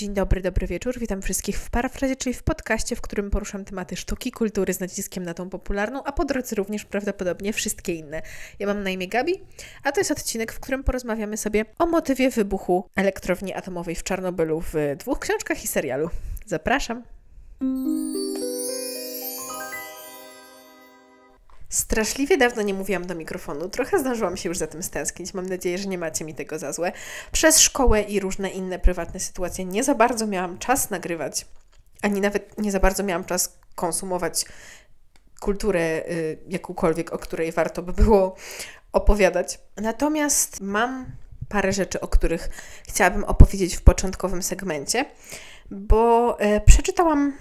Dzień dobry, dobry wieczór. Witam wszystkich w Parafrazie, czyli w podcaście, w którym poruszam tematy sztuki, kultury z naciskiem na tą popularną, a po drodze również prawdopodobnie wszystkie inne. Ja mam na imię Gabi, a to jest odcinek, w którym porozmawiamy sobie o motywie wybuchu elektrowni atomowej w Czarnobylu w dwóch książkach i serialu. Zapraszam. Straszliwie dawno nie mówiłam do mikrofonu. Trochę zdążyłam się już za tym stęsknić. Mam nadzieję, że nie macie mi tego za złe. Przez szkołę i różne inne prywatne sytuacje nie za bardzo miałam czas nagrywać, ani nawet nie za bardzo miałam czas konsumować kulturę y, jakąkolwiek, o której warto by było opowiadać. Natomiast mam parę rzeczy, o których chciałabym opowiedzieć w początkowym segmencie, bo y, przeczytałam,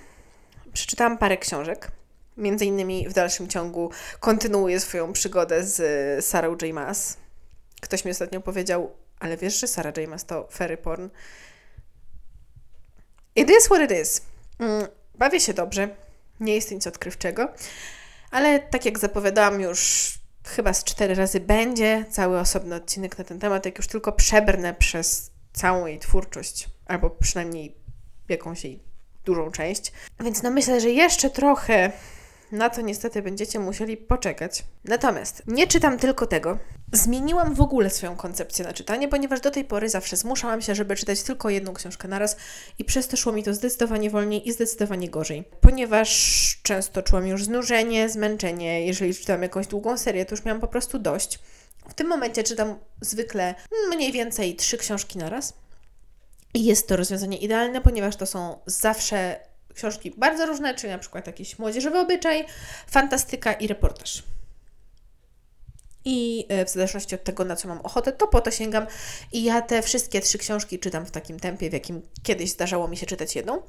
przeczytałam parę książek między innymi w dalszym ciągu kontynuuje swoją przygodę z Sarah J. Maas. Ktoś mi ostatnio powiedział, ale wiesz, że Sarah J. Maas to fairy porn? It is what it is. Mm, bawię się dobrze, nie jest nic odkrywczego, ale tak jak zapowiadałam już chyba z cztery razy będzie cały osobny odcinek na ten temat, jak już tylko przebrnę przez całą jej twórczość, albo przynajmniej jakąś jej dużą część. Więc no myślę, że jeszcze trochę na to niestety będziecie musieli poczekać. Natomiast nie czytam tylko tego. Zmieniłam w ogóle swoją koncepcję na czytanie, ponieważ do tej pory zawsze zmuszałam się, żeby czytać tylko jedną książkę naraz i przez to szło mi to zdecydowanie wolniej i zdecydowanie gorzej. Ponieważ często czułam już znużenie, zmęczenie, jeżeli czytam jakąś długą serię, to już miałam po prostu dość. W tym momencie czytam zwykle mniej więcej trzy książki naraz. I jest to rozwiązanie idealne, ponieważ to są zawsze książki bardzo różne, czyli na przykład jakiś młodzieżowy obyczaj, fantastyka i reportaż. I e, w zależności od tego, na co mam ochotę, to po to sięgam. I ja te wszystkie trzy książki czytam w takim tempie, w jakim kiedyś zdarzało mi się czytać jedną.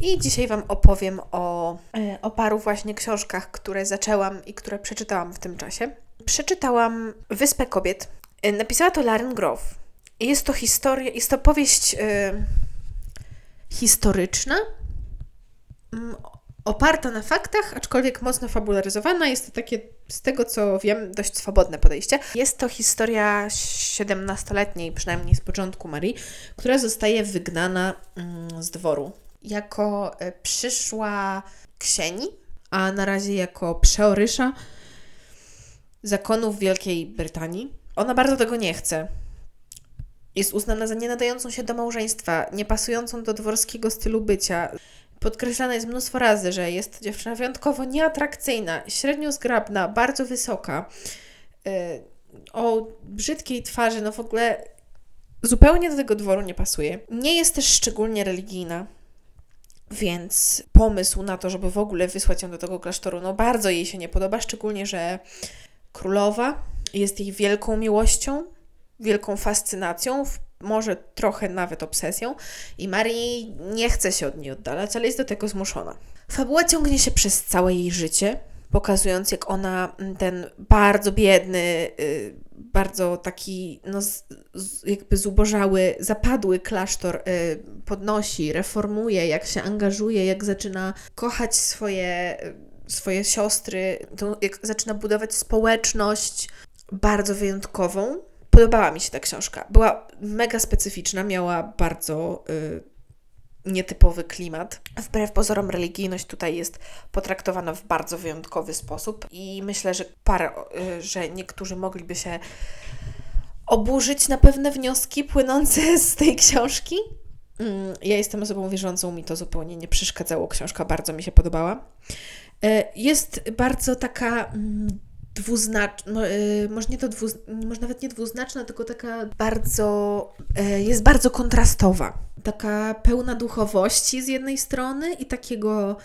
I dzisiaj Wam opowiem o, e, o paru właśnie książkach, które zaczęłam i które przeczytałam w tym czasie. Przeczytałam Wyspę Kobiet. E, napisała to Lauren Grove. Jest to historia, jest to powieść yy, historyczna, oparta na faktach, aczkolwiek mocno fabularyzowana. Jest to takie, z tego co wiem, dość swobodne podejście. Jest to historia 17-letniej, przynajmniej z początku Marii, która zostaje wygnana mm, z dworu jako e, przyszła ksieni, a na razie jako przeorysza zakonów Wielkiej Brytanii. Ona bardzo tego nie chce. Jest uznana za nienadającą się do małżeństwa, niepasującą do dworskiego stylu bycia. Podkreślane jest mnóstwo razy, że jest dziewczyna wyjątkowo nieatrakcyjna, średnio zgrabna, bardzo wysoka, yy, o brzydkiej twarzy, no w ogóle zupełnie do tego dworu nie pasuje. Nie jest też szczególnie religijna, więc pomysł na to, żeby w ogóle wysłać ją do tego klasztoru, no bardzo jej się nie podoba, szczególnie, że królowa jest jej wielką miłością, wielką fascynacją, może trochę nawet obsesją i Marii nie chce się od niej oddalać, ale jest do tego zmuszona. Fabuła ciągnie się przez całe jej życie, pokazując jak ona mm, ten bardzo biedny, y, bardzo taki no, jakby zubożały, zapadły klasztor y, podnosi, reformuje, jak się angażuje, jak zaczyna kochać swoje, y, swoje siostry, jak zaczyna budować społeczność bardzo wyjątkową Podobała mi się ta książka. Była mega specyficzna, miała bardzo y, nietypowy klimat. Wbrew pozorom, religijność tutaj jest potraktowana w bardzo wyjątkowy sposób i myślę, że parę, y, że niektórzy mogliby się oburzyć na pewne wnioski płynące z tej książki. Mm, ja jestem osobą wierzącą, mi to zupełnie nie przeszkadzało. Książka bardzo mi się podobała. Y, jest bardzo taka dwuznaczna, yy, może nie to dwu, może nawet nie dwuznaczna, tylko taka bardzo, yy, jest bardzo kontrastowa. Taka pełna duchowości z jednej strony i takiego,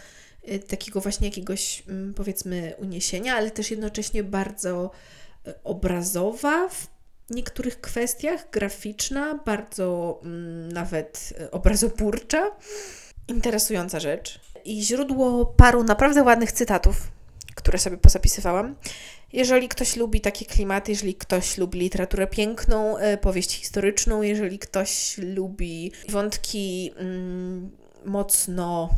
yy, takiego właśnie jakiegoś mm, powiedzmy uniesienia, ale też jednocześnie bardzo y, obrazowa w niektórych kwestiach, graficzna, bardzo mm, nawet y, obrazoburcza. Interesująca rzecz. I źródło paru naprawdę ładnych cytatów, które sobie pozapisywałam. Jeżeli ktoś lubi takie klimaty, jeżeli ktoś lubi literaturę piękną, e, powieść historyczną, jeżeli ktoś lubi wątki mm, mocno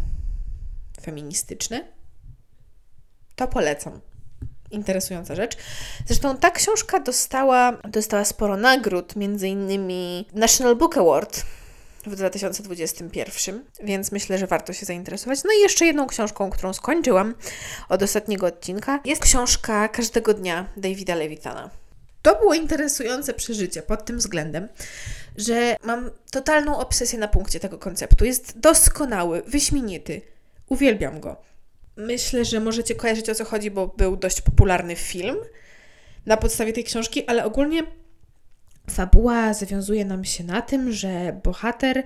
feministyczne, to polecam. Interesująca rzecz. Zresztą ta książka dostała, dostała sporo nagród, między innymi National Book Award w 2021, więc myślę, że warto się zainteresować. No i jeszcze jedną książką, którą skończyłam od ostatniego odcinka, jest książka Każdego dnia Davida Levitana. To było interesujące przeżycie pod tym względem, że mam totalną obsesję na punkcie tego konceptu. Jest doskonały, wyśmienity. Uwielbiam go. Myślę, że możecie kojarzyć o co chodzi, bo był dość popularny film na podstawie tej książki, ale ogólnie fabuła zawiązuje nam się na tym, że bohater,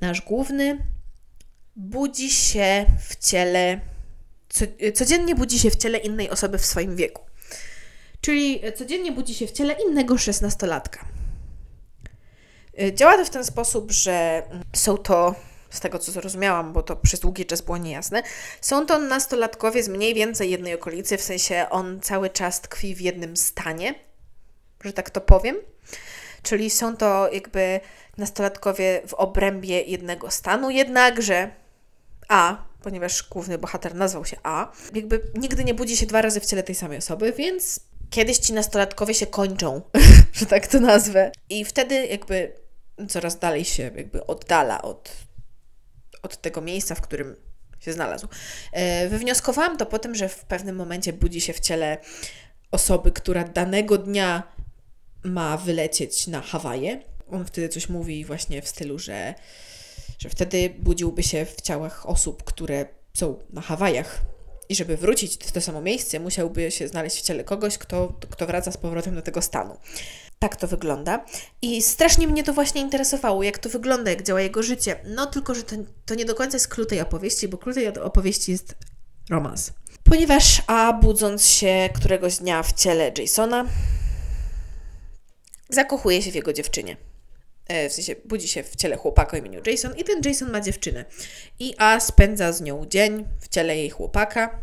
nasz główny, budzi się w ciele, codziennie budzi się w ciele innej osoby w swoim wieku. Czyli codziennie budzi się w ciele innego szesnastolatka. Działa to w ten sposób, że są to, z tego co zrozumiałam, bo to przez długi czas było niejasne, są to nastolatkowie z mniej więcej jednej okolicy, w sensie on cały czas tkwi w jednym stanie, że tak to powiem. Czyli są to jakby nastolatkowie w obrębie jednego stanu, jednakże A, ponieważ główny bohater nazwał się A, jakby nigdy nie budzi się dwa razy w ciele tej samej osoby, więc kiedyś ci nastolatkowie się kończą, że tak to nazwę. I wtedy jakby coraz dalej się jakby oddala od, od tego miejsca, w którym się znalazł. E, wywnioskowałam to po tym, że w pewnym momencie budzi się w ciele osoby, która danego dnia ma wylecieć na Hawaje. On wtedy coś mówi właśnie w stylu, że, że wtedy budziłby się w ciałach osób, które są na Hawajach. I żeby wrócić w to samo miejsce, musiałby się znaleźć w ciele kogoś, kto, kto wraca z powrotem do tego stanu. Tak to wygląda. I strasznie mnie to właśnie interesowało, jak to wygląda, jak działa jego życie. No tylko, że to, to nie do końca jest klucz tej opowieści, bo klucz tej opowieści jest romans. Ponieważ A, budząc się któregoś dnia w ciele Jasona, zakochuje się w jego dziewczynie. E, w sensie budzi się w ciele chłopaka imieniu Jason i ten Jason ma dziewczynę. I A spędza z nią dzień w ciele jej chłopaka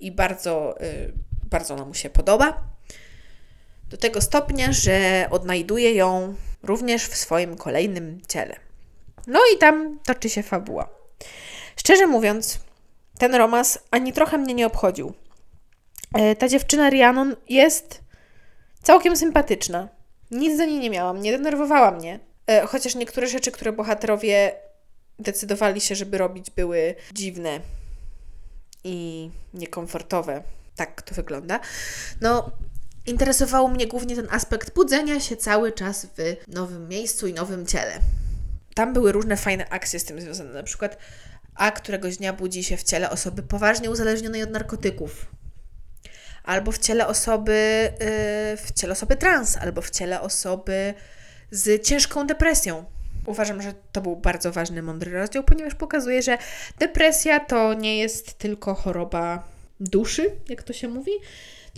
i bardzo, e, bardzo ona mu się podoba. Do tego stopnia, że odnajduje ją również w swoim kolejnym ciele. No i tam toczy się fabuła. Szczerze mówiąc, ten romans ani trochę mnie nie obchodził. E, ta dziewczyna Rhiannon jest całkiem sympatyczna. Nic do niej nie miałam, nie denerwowała mnie. E, chociaż niektóre rzeczy, które bohaterowie decydowali się, żeby robić, były dziwne i niekomfortowe. Tak to wygląda. No, interesował mnie głównie ten aspekt budzenia się cały czas w nowym miejscu i nowym ciele. Tam były różne fajne akcje z tym związane. Na przykład a któregoś dnia budzi się w ciele osoby poważnie uzależnionej od narkotyków albo w ciele osoby, y, w ciele osoby trans, albo w ciele osoby z ciężką depresją. Uważam, że to był bardzo ważny, mądry rozdział, ponieważ pokazuje, że depresja to nie jest tylko choroba duszy, jak to się mówi,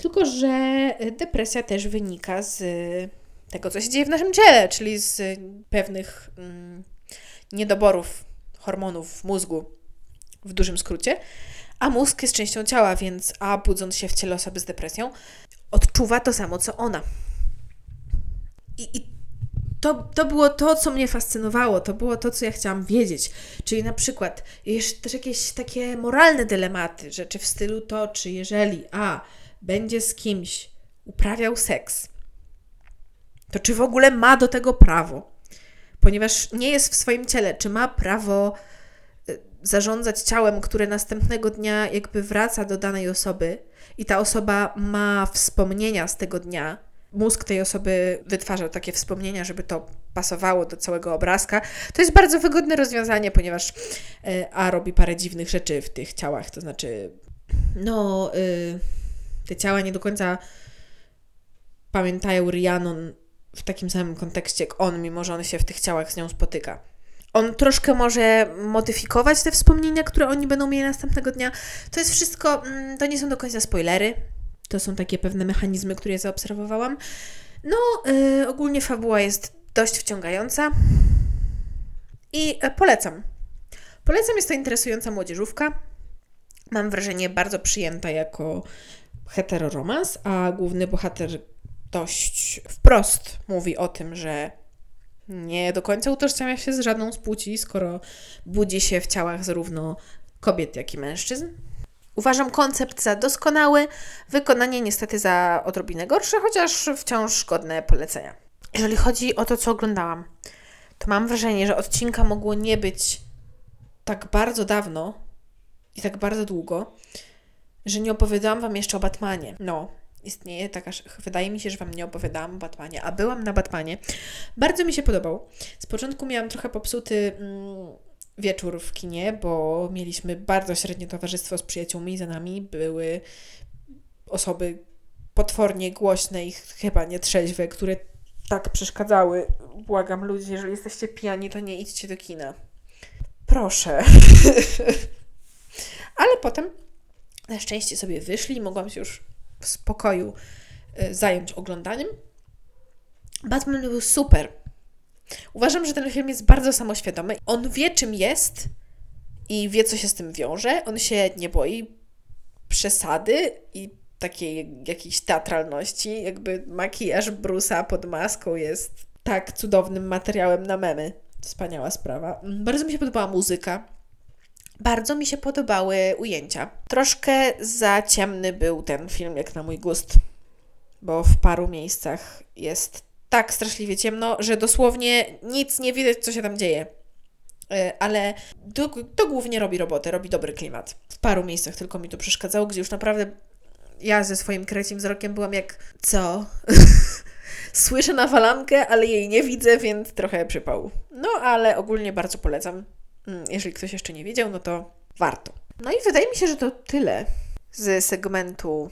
tylko że depresja też wynika z tego, co się dzieje w naszym ciele, czyli z pewnych mm, niedoborów hormonów w mózgu, w dużym skrócie a mózg jest częścią ciała, więc A budząc się w ciele osoby z depresją, odczuwa to samo co ona. I, i to, to było to, co mnie fascynowało, to było to, co ja chciałam wiedzieć. Czyli na przykład jeszcze też jakieś takie moralne dylematy, rzeczy w stylu to, czy jeżeli A będzie z kimś uprawiał seks, to czy w ogóle ma do tego prawo? Ponieważ nie jest w swoim ciele, czy ma prawo zarządzać ciałem, które następnego dnia jakby wraca do danej osoby i ta osoba ma wspomnienia z tego dnia, mózg tej osoby wytwarza takie wspomnienia, żeby to pasowało do całego obrazka. To jest bardzo wygodne rozwiązanie, ponieważ e, A robi parę dziwnych rzeczy w tych ciałach, to znaczy, no, y, te ciała nie do końca pamiętają Rhiannon w takim samym kontekście jak on, mimo że on się w tych ciałach z nią spotyka. On troszkę może modyfikować te wspomnienia, które oni będą mieli następnego dnia. To jest wszystko, mm, to nie są do końca spoilery. To są takie pewne mechanizmy, które zaobserwowałam. No, yy, ogólnie fabuła jest dość wciągająca i yy, polecam. Polecam, jest to interesująca młodzieżówka. Mam wrażenie bardzo przyjęta jako heteroromans, a główny bohater dość wprost mówi o tym, że nie do końca utożsamia się z żadną z płci, skoro budzi się w ciałach zarówno kobiet, jak i mężczyzn. Uważam koncept za doskonały, wykonanie niestety za odrobinę gorsze, chociaż wciąż godne polecenia. Jeżeli chodzi o to, co oglądałam, to mam wrażenie, że odcinka mogło nie być tak bardzo dawno i tak bardzo długo, że nie opowiadałam Wam jeszcze o Batmanie. No, istnieje taka, wydaje mi się, że Wam nie opowiadałam o Batmanie, a byłam na Batmanie. Bardzo mi się podobał. Z początku miałam trochę popsuty mm, wieczór w kinie, bo mieliśmy bardzo średnie towarzystwo z przyjaciółmi za nami. Były osoby potwornie głośne i chyba nietrzeźwe, które tak przeszkadzały. Błagam ludzi, jeżeli jesteście pijani, to nie idźcie do kina. Proszę. Ale potem na szczęście sobie wyszli i mogłam się już w spokoju y, zająć oglądaniem. Batman był super. Uważam, że ten film jest bardzo samoświadomy. On wie, czym jest i wie, co się z tym wiąże. On się nie boi przesady i takiej jakiejś teatralności. Jakby makijaż Brusa pod maską jest tak cudownym materiałem na memy. Wspaniała sprawa. Bardzo mi się podobała muzyka. Bardzo mi się podobały ujęcia. Troszkę za ciemny był ten film, jak na mój gust, bo w paru miejscach jest tak straszliwie ciemno, że dosłownie nic nie widać, co się tam dzieje. E, ale to, to głównie robi robotę, robi dobry klimat. W paru miejscach tylko mi to przeszkadzało, gdzie już naprawdę ja ze swoim krecim wzrokiem byłam jak co? Słyszę nawalankę, ale jej nie widzę, więc trochę przypał. No ale ogólnie bardzo polecam. Mm, jeżeli ktoś jeszcze nie wiedział, no to warto. No i wydaje mi się, że to tyle z segmentu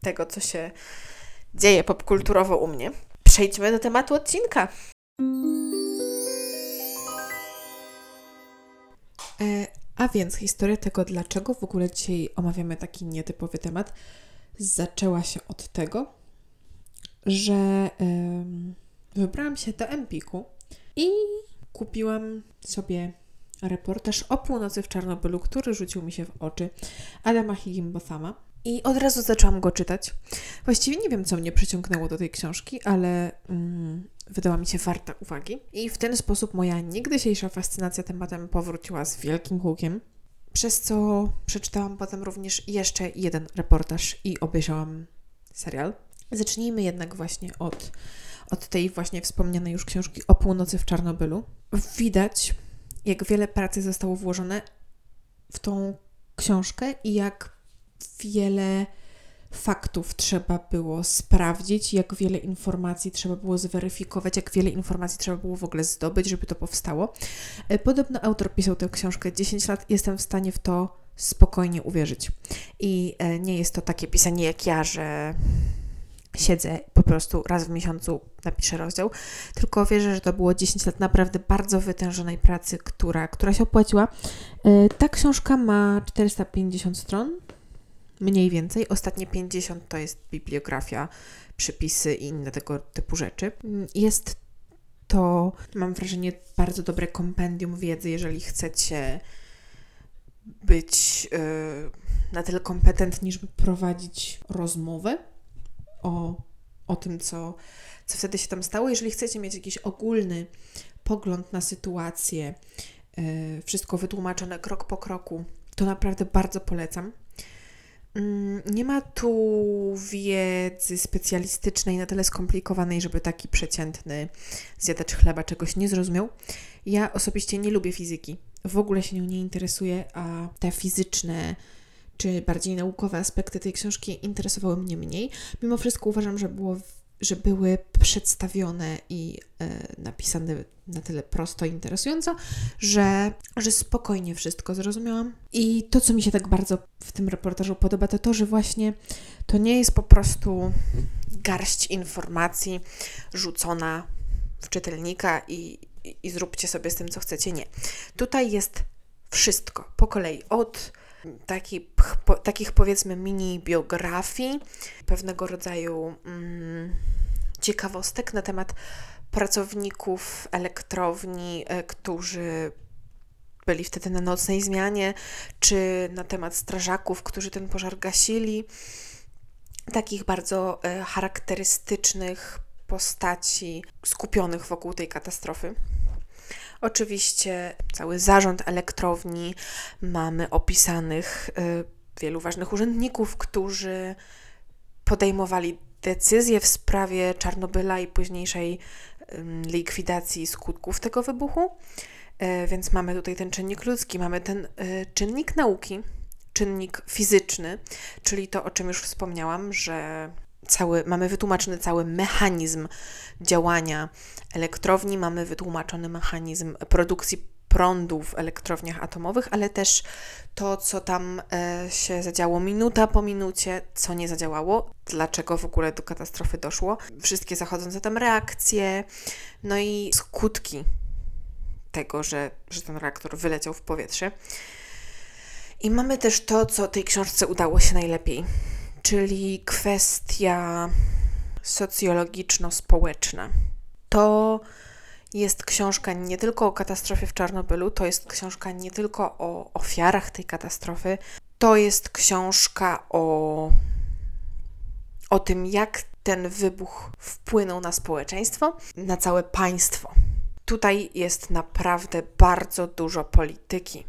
tego, co się dzieje popkulturowo u mnie. Przejdźmy do tematu odcinka. E, a więc historia tego, dlaczego w ogóle dzisiaj omawiamy taki nietypowy temat, zaczęła się od tego, że wybrałam się do Empiku i kupiłam sobie reportaż o północy w Czarnobylu, który rzucił mi się w oczy Adama Higginbothama. I od razu zaczęłam go czytać. Właściwie nie wiem, co mnie przyciągnęło do tej książki, ale mm, wydała mi się warta uwagi. I w ten sposób moja niegdysiejsza fascynacja tematem powróciła z wielkim hukiem. Przez co przeczytałam potem również jeszcze jeden reportaż i obejrzałam serial. Zacznijmy jednak właśnie od, od tej właśnie wspomnianej już książki o północy w Czarnobylu. Widać, jak wiele pracy zostało włożone w tą książkę i jak wiele faktów trzeba było sprawdzić, jak wiele informacji trzeba było zweryfikować, jak wiele informacji trzeba było w ogóle zdobyć, żeby to powstało. E, podobno autor pisał tę książkę 10 lat, jestem w stanie w to spokojnie uwierzyć. I e, nie jest to takie pisanie jak ja, że siedzę po prostu raz w miesiącu napiszę rozdział, tylko wierzę, że to było 10 lat naprawdę bardzo wytężonej pracy, która, która się opłaciła. E, ta książka ma 450 stron, mniej więcej. Ostatnie 50 to jest bibliografia, przypisy i inne tego typu rzeczy. Jest to, mam wrażenie, bardzo dobre kompendium wiedzy, jeżeli chcecie być yy, na tyle kompetentni, żeby prowadzić rozmowę o, o tym, co, co wtedy się tam stało. Jeżeli chcecie mieć jakiś ogólny pogląd na sytuację, yy, wszystko wytłumaczone krok po kroku, to naprawdę bardzo polecam. Mm, nie ma tu wiedzy specjalistycznej na tyle skomplikowanej, żeby taki przeciętny zjadacz chleba czegoś nie zrozumiał. Ja osobiście nie lubię fizyki. W ogóle się nią nie interesuję, a te fizyczne czy bardziej naukowe aspekty tej książki interesowały mnie mniej. Mimo wszystko uważam, że było że były przedstawione i e, napisane na tyle prosto i interesująco, że, że spokojnie wszystko zrozumiałam. I to, co mi się tak bardzo w tym reportażu podoba, to to, że właśnie to nie jest po prostu garść informacji rzucona w czytelnika i, i, i zróbcie sobie z tym, co chcecie. Nie. Tutaj jest wszystko po kolei od taki, po, takich powiedzmy mini biografii, pewnego rodzaju mm, ciekawostek na temat pracowników elektrowni, e, którzy byli wtedy na nocnej zmianie, czy na temat strażaków, którzy ten pożar gasili. Takich bardzo e, charakterystycznych postaci skupionych wokół tej katastrofy. Oczywiście cały zarząd elektrowni, mamy opisanych y, wielu ważnych urzędników, którzy podejmowali decyzje w sprawie Czarnobyla i późniejszej likwidacji skutków tego wybuchu. E, więc mamy tutaj ten czynnik ludzki, mamy ten e, czynnik nauki, czynnik fizyczny, czyli to, o czym już wspomniałam, że cały, mamy wytłumaczony cały mechanizm działania elektrowni, mamy wytłumaczony mechanizm produkcji prądu w elektrowniach atomowych, ale też to, co tam e, się zadziało minuta po minucie, co nie zadziałało, dlaczego w ogóle do katastrofy doszło, wszystkie zachodzące tam reakcje, no i skutki tego, że, że ten reaktor wyleciał w powietrze. I mamy też to, co tej książce udało się najlepiej, czyli kwestia socjologiczno-społeczna. To jest książka nie tylko o katastrofie w Czarnobylu, to jest książka nie tylko o ofiarach tej katastrofy, to jest książka o, o tym, jak ten wybuch wpłynął na społeczeństwo, na całe państwo. Tutaj jest naprawdę bardzo dużo polityki.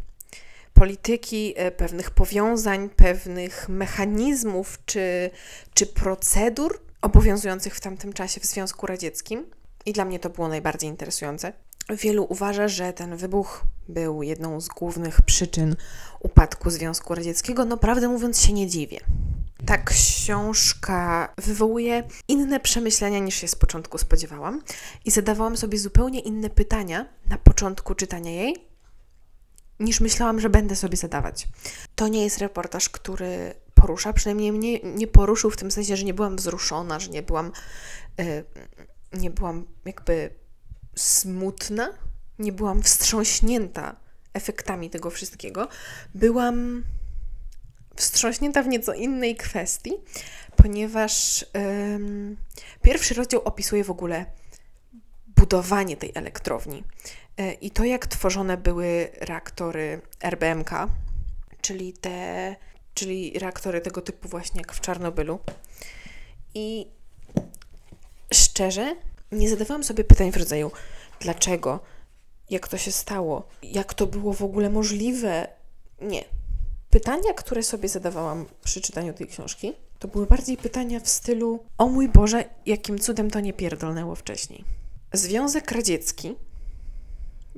Polityki, e, pewnych powiązań, pewnych mechanizmów czy, czy procedur obowiązujących w tamtym czasie w Związku Radzieckim i dla mnie to było najbardziej interesujące. Wielu uważa, że ten wybuch był jedną z głównych przyczyn upadku Związku Radzieckiego. No, prawdę mówiąc, się nie dziwię. Ta książka wywołuje inne przemyślenia niż się z początku spodziewałam i zadawałam sobie zupełnie inne pytania na początku czytania jej, niż myślałam, że będę sobie zadawać. To nie jest reportaż, który porusza, przynajmniej mnie nie poruszył w tym sensie, że nie byłam wzruszona, że nie byłam. Yy, nie byłam jakby smutna, nie byłam wstrząśnięta efektami tego wszystkiego. Byłam wstrząśnięta w nieco innej kwestii, ponieważ ym, pierwszy rozdział opisuje w ogóle budowanie tej elektrowni yy, i to, jak tworzone były reaktory RBMK, czyli te, czyli reaktory tego typu właśnie jak w Czarnobylu. I szczerze, nie zadawałam sobie pytań w rodzaju dlaczego, jak to się stało, jak to było w ogóle możliwe. Nie. Pytania, które sobie zadawałam przy czytaniu tej książki, to były bardziej pytania w stylu: O mój Boże, jakim cudem to nie pierdolnęło wcześniej. Związek Radziecki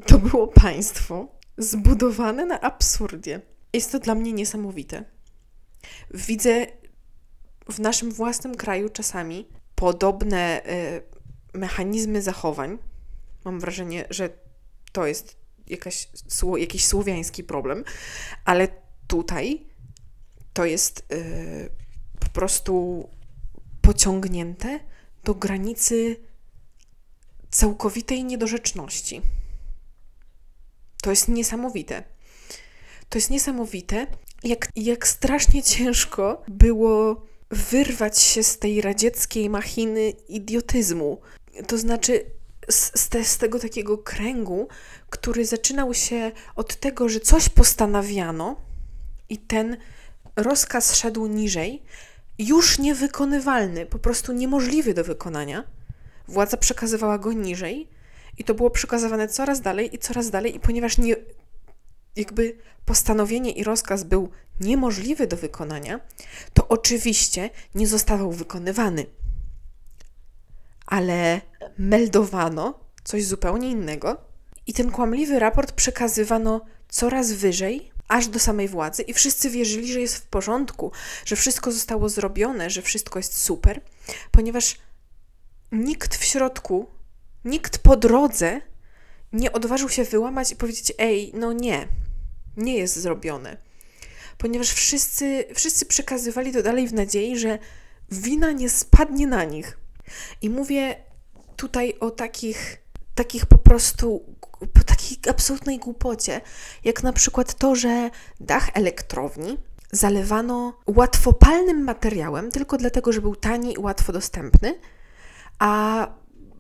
to było państwo zbudowane na absurdzie. Jest to dla mnie niesamowite. Widzę w naszym własnym kraju czasami podobne y, mechanizmy zachowań. Mam wrażenie, że to jest jakaś, jakiś słowiański problem, ale tutaj to jest y, po prostu pociągnięte do granicy całkowitej niedorzeczności. To jest niesamowite. To jest niesamowite, jak, jak strasznie ciężko było wyrwać się z tej radzieckiej machiny idiotyzmu. To znaczy z, z, z, tego takiego kręgu, który zaczynał się od tego, że coś postanawiano i ten rozkaz szedł niżej, już niewykonywalny, po prostu niemożliwy do wykonania. Władza przekazywała go niżej i to było przekazywane coraz dalej i coraz dalej, i ponieważ nie, jakby postanowienie i rozkaz był niemożliwy do wykonania, to oczywiście nie zostawał wykonywany. Ale meldowano coś zupełnie innego i ten kłamliwy raport przekazywano coraz wyżej, aż do samej władzy, i wszyscy wierzyli, że jest w porządku, że wszystko zostało zrobione, że wszystko jest super, ponieważ nikt w środku, nikt po drodze nie odważył się wyłamać i powiedzieć: Ej, no nie, nie jest zrobione. Ponieważ wszyscy, wszyscy przekazywali to dalej w nadziei, że wina nie spadnie na nich. I mówię tutaj o takich, takich po prostu, po takiej absolutnej głupocie, jak na przykład to, że dach elektrowni zalewano łatwopalnym materiałem tylko dlatego, że był tani i łatwo dostępny, a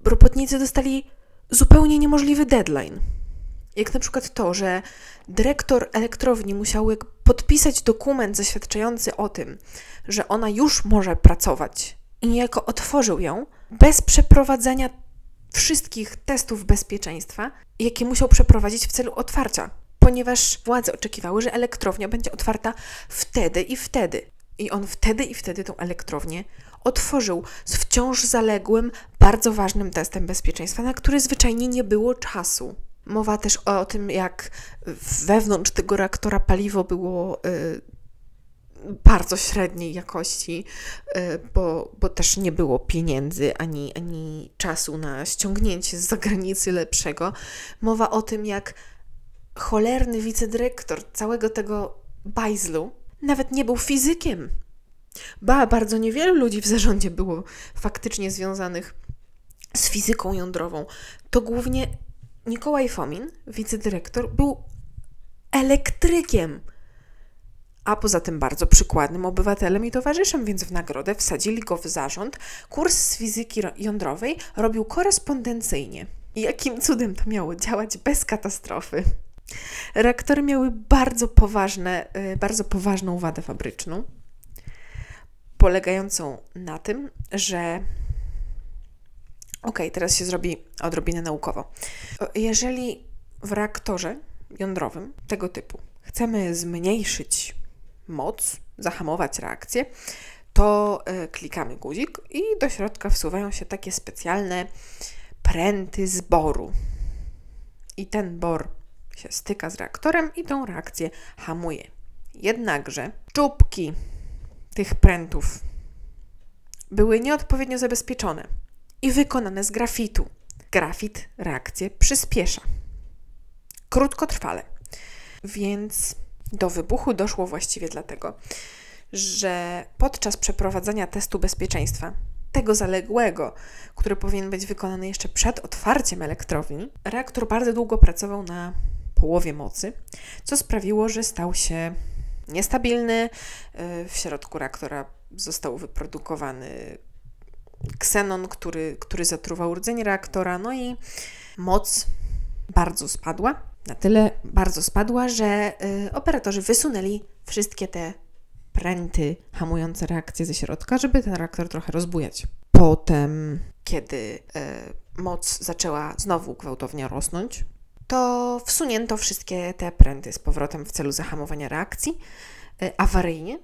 robotnicy dostali zupełnie niemożliwy deadline. Jak na przykład to, że dyrektor elektrowni musiał podpisać dokument zaświadczający o tym, że ona już może pracować i niejako otworzył ją bez przeprowadzenia wszystkich testów bezpieczeństwa, jakie musiał przeprowadzić w celu otwarcia, ponieważ władze oczekiwały, że elektrownia będzie otwarta wtedy i wtedy. I on wtedy i wtedy tą elektrownię otworzył z wciąż zaległym, bardzo ważnym testem bezpieczeństwa, na który zwyczajnie nie było czasu. Mowa też o tym, jak wewnątrz tego reaktora paliwo było y, bardzo średniej jakości, y, bo, bo też nie było pieniędzy ani, ani czasu na ściągnięcie z zagranicy lepszego. Mowa o tym, jak cholerny wicedyrektor całego tego bajzlu nawet nie był fizykiem. Ba, bardzo niewielu ludzi w zarządzie było faktycznie związanych z fizyką jądrową. To głównie Nikołaj Fomin, wicedyrektor, był elektrykiem, a poza tym bardzo przykładnym obywatelem i towarzyszem, więc w nagrodę wsadzili go w zarząd. Kurs z fizyki jądrowej robił korespondencyjnie. Jakim cudem to miało działać bez katastrofy? Reaktory miały bardzo poważne, y, bardzo poważną wadę fabryczną, polegającą na tym, że ok, teraz się zrobi odrobinę naukowo. Jeżeli w reaktorze jądrowym tego typu chcemy zmniejszyć moc, zahamować reakcję, to y, klikamy guzik i do środka wsuwają się takie specjalne pręty zboru. I ten bor się styka z reaktorem i tą reakcję hamuje. Jednakże czubki tych prętów były nieodpowiednio zabezpieczone i wykonane z grafitu. Grafit reakcję przyspiesza. Krótkotrwale. Więc do wybuchu doszło właściwie dlatego, że podczas przeprowadzania testu bezpieczeństwa, tego zaległego, który powinien być wykonany jeszcze przed otwarciem elektrowni, reaktor bardzo długo pracował na połowie mocy, co sprawiło, że stał się niestabilny. Y, w środku reaktora został wyprodukowany ksenon, który, który zatruwał rdzeń reaktora, no i moc bardzo spadła. Na tyle bardzo spadła, że y, operatorzy wysunęli wszystkie te pręty hamujące reakcję ze środka, żeby ten reaktor trochę rozbujać. Potem, kiedy y, moc zaczęła znowu gwałtownie rosnąć, to wsunięto wszystkie te pręty z powrotem w celu zahamowania reakcji y, awaryjnie.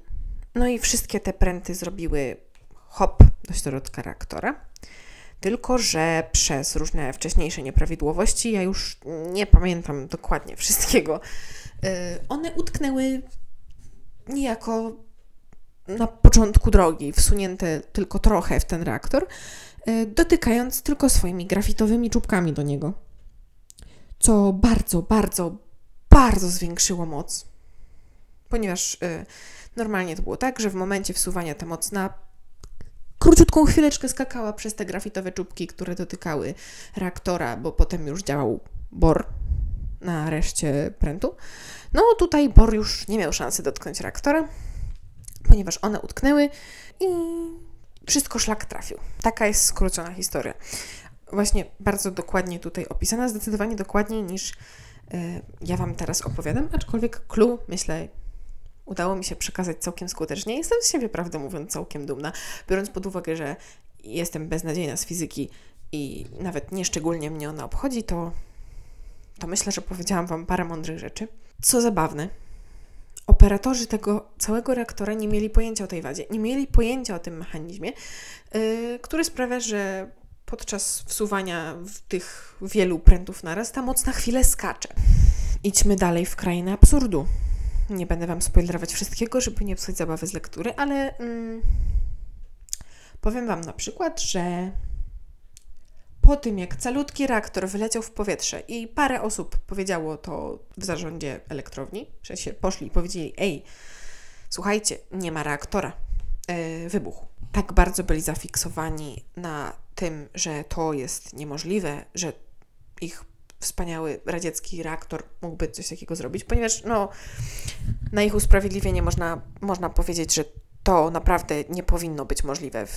No i wszystkie te pręty zrobiły hop do środka reaktora. Tylko, że przez różne wcześniejsze nieprawidłowości, ja już nie pamiętam dokładnie wszystkiego, y, one utknęły niejako na początku drogi, wsunięte tylko trochę w ten reaktor, y, dotykając tylko swoimi grafitowymi czubkami do niego co bardzo, bardzo, bardzo zwiększyło moc. Ponieważ y, normalnie to było tak, że w momencie wsuwania ta moc na króciutką chwileczkę skakała przez te grafitowe czubki, które dotykały reaktora, bo potem już działał bor na reszcie prętu. No tutaj bor już nie miał szansy dotknąć reaktora, ponieważ one utknęły i wszystko szlak trafił. Taka jest skrócona historia właśnie bardzo dokładnie tutaj opisana, zdecydowanie dokładniej niż y, ja Wam teraz opowiadam, aczkolwiek clue, myślę, udało mi się przekazać całkiem skutecznie. Jestem z siebie, prawdę mówiąc, całkiem dumna, biorąc pod uwagę, że jestem beznadziejna z fizyki i nawet nieszczególnie mnie ona obchodzi, to, to myślę, że powiedziałam Wam parę mądrych rzeczy. Co zabawne, operatorzy tego całego reaktora nie mieli pojęcia o tej wadzie, nie mieli pojęcia o tym mechanizmie, yy, który sprawia, że podczas wsuwania tych wielu prętów naraz ta moc na chwilę skacze. Idźmy dalej w krainę absurdu. Nie będę Wam spoilerować wszystkiego, żeby nie psuć zabawy z lektury, ale mm, powiem Wam na przykład, że po tym, jak calutki reaktor wyleciał w powietrze i parę osób powiedziało to w zarządzie elektrowni, że się poszli i powiedzieli: Ej, słuchajcie, nie ma reaktora, yy, wybuch. Tak bardzo byli zafiksowani na tym, że to jest niemożliwe, że ich wspaniały radziecki reaktor mógłby coś takiego zrobić, ponieważ no, na ich usprawiedliwienie można, można powiedzieć, że to naprawdę nie powinno być możliwe.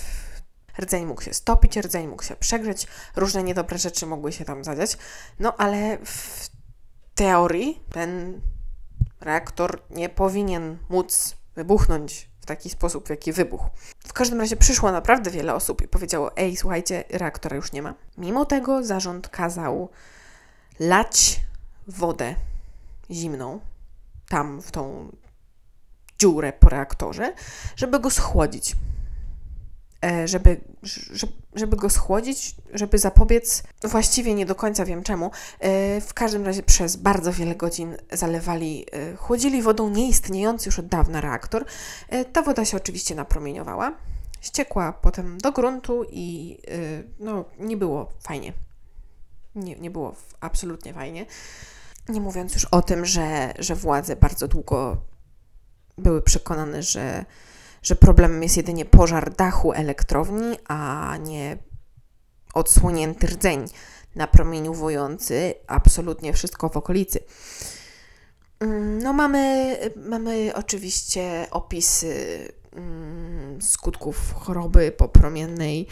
Rdzeń mógł się stopić, rdzeń mógł się przegrzeć, różne niedobre rzeczy mogły się tam zadziać, no ale w teorii ten reaktor nie powinien móc wybuchnąć w taki sposób, w jaki wybuchł. W każdym razie przyszło naprawdę wiele osób i powiedziało: Ej, słuchajcie, reaktora już nie ma. Mimo tego zarząd kazał lać wodę zimną tam w tą dziurę po reaktorze, żeby go schłodzić. E, żeby, żeby go schłodzić, żeby zapobiec. Właściwie nie do końca wiem czemu. E, w każdym razie przez bardzo wiele godzin zalewali, e, chłodzili wodą nieistniejący już od dawna reaktor. Ta woda się oczywiście napromieniowała, ściekła potem do gruntu i no, nie było fajnie. Nie, nie było absolutnie fajnie. Nie mówiąc już o tym, że, że władze bardzo długo były przekonane, że, że problemem jest jedynie pożar dachu elektrowni, a nie odsłonięty rdzeń napromieniowujący absolutnie wszystko w okolicy. Mm, no mamy, mamy oczywiście opisy mm, skutków choroby popromiennej,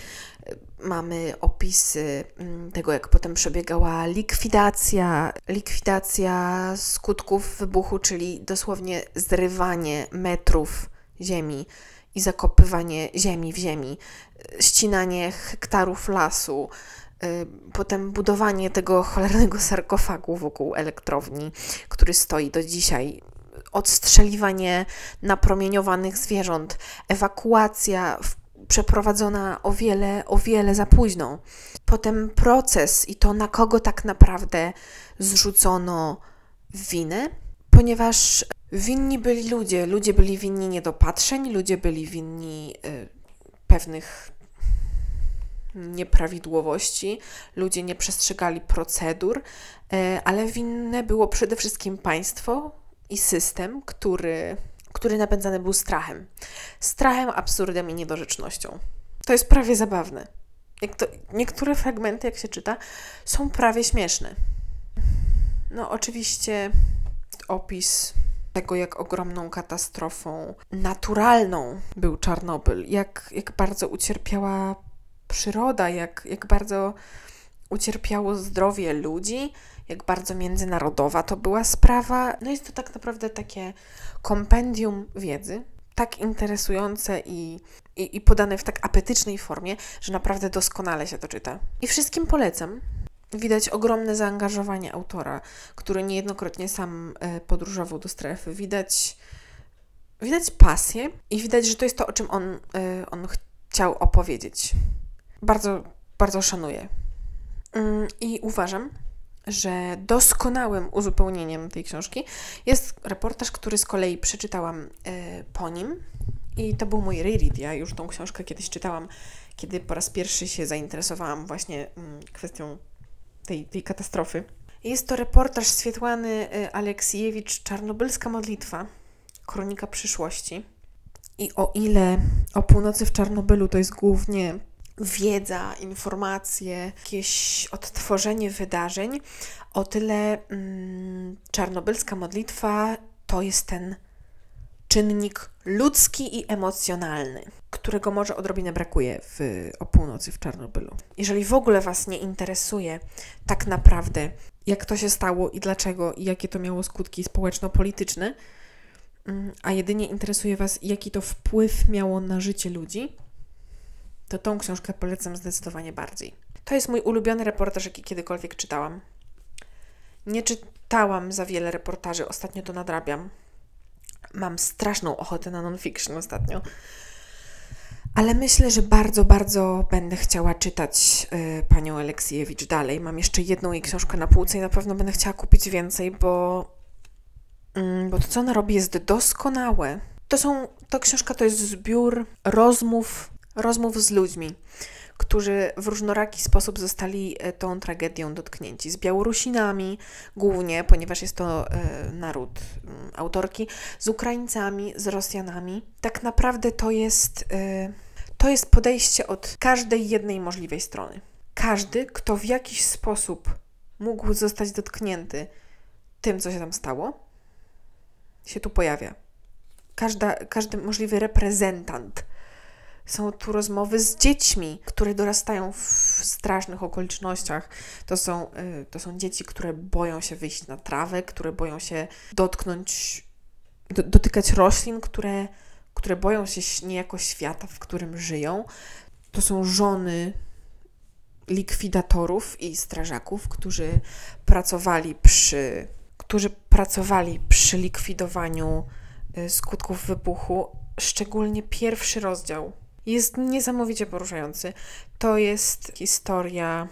mamy opisy mm, tego, jak potem przebiegała likwidacja, likwidacja skutków wybuchu, czyli dosłownie zrywanie metrów ziemi i zakopywanie ziemi w ziemi, ścinanie hektarów lasu, y, potem budowanie tego cholernego sarkofagu wokół elektrowni, który stoi do dzisiaj, odstrzeliwanie napromieniowanych zwierząt, ewakuacja przeprowadzona o wiele, o wiele za późno. Potem proces i to, na kogo tak naprawdę zrzucono winę, ponieważ winni byli ludzie. Ludzie byli winni niedopatrzeń, ludzie byli winni y, pewnych nieprawidłowości, ludzie nie przestrzegali procedur, y, ale winne było przede wszystkim państwo i system, który który napędzany był strachem. Strachem, absurdem i niedorzecznością. To jest prawie zabawne. To, niektóre fragmenty, jak się czyta, są prawie śmieszne. No, oczywiście opis tego, jak ogromną katastrofą naturalną był Czarnobyl, jak, jak bardzo ucierpiała przyroda, jak, jak bardzo ucierpiało zdrowie ludzi, jak bardzo międzynarodowa to była sprawa. No jest to tak naprawdę takie kompendium wiedzy, tak interesujące i, i, i podane w tak apetycznej formie, że naprawdę doskonale się to czyta. I wszystkim polecam. Widać ogromne zaangażowanie autora, który niejednokrotnie sam e, podróżował do strefy. Widać, widać pasję i widać, że to jest to, o czym on, e, on chciał opowiedzieć. Bardzo, bardzo szanuję. Mm, I uważam, że doskonałym uzupełnieniem tej książki jest reportaż, który z kolei przeczytałam y, po nim. I to był mój reread. Ja już tą książkę kiedyś czytałam, kiedy po raz pierwszy się zainteresowałam właśnie y, kwestią tej, tej katastrofy. Jest to reportaż Swietłany y, Aleksiejewicz Czarnobylska modlitwa, kronika przyszłości. I o ile o północy w Czarnobylu to jest głównie wiedza, informacje, jakieś odtworzenie wydarzeń, o tyle mm, czarnobylska modlitwa to jest ten czynnik ludzki i emocjonalny, którego może odrobinę brakuje w, o północy w Czarnobylu. Jeżeli w ogóle Was nie interesuje tak naprawdę, jak to się stało i dlaczego, i jakie to miało skutki społeczno-polityczne, mm, a jedynie interesuje Was, jaki to wpływ miało na życie ludzi, to tą książkę polecam zdecydowanie bardziej. To jest mój ulubiony reportaż, jaki kiedykolwiek czytałam. Nie czytałam za wiele reportaży, ostatnio to nadrabiam. Mam straszną ochotę na non-fiction ostatnio. Ale myślę, że bardzo, bardzo będę chciała czytać y, panią Aleksiejewicz dalej. Mam jeszcze jedną jej książkę na półce i na pewno będę chciała kupić więcej, bo, mm, bo to, co ona robi, jest doskonałe. To są, to książka to jest zbiór rozmów rozmów z ludźmi, którzy w różnoraki sposób zostali e, tą tragedią dotknięci. Z Białorusinami głównie, ponieważ jest to e, naród mm, autorki, z Ukraińcami, z Rosjanami. Tak naprawdę to jest, e, to jest podejście od każdej jednej możliwej strony. Każdy, kto w jakiś sposób mógł zostać dotknięty tym, co się tam stało, się tu pojawia. Każda, każdy możliwy reprezentant są tu rozmowy z dziećmi, które dorastają w strasznych okolicznościach. To są, y, to są dzieci, które boją się wyjść na trawę, które boją się dotknąć, do, dotykać roślin, które, które boją się niejako świata, w którym żyją. To są żony likwidatorów i strażaków, którzy pracowali przy, którzy pracowali przy likwidowaniu y, skutków wybuchu, szczególnie pierwszy rozdział jest niesamowicie poruszający. To jest historia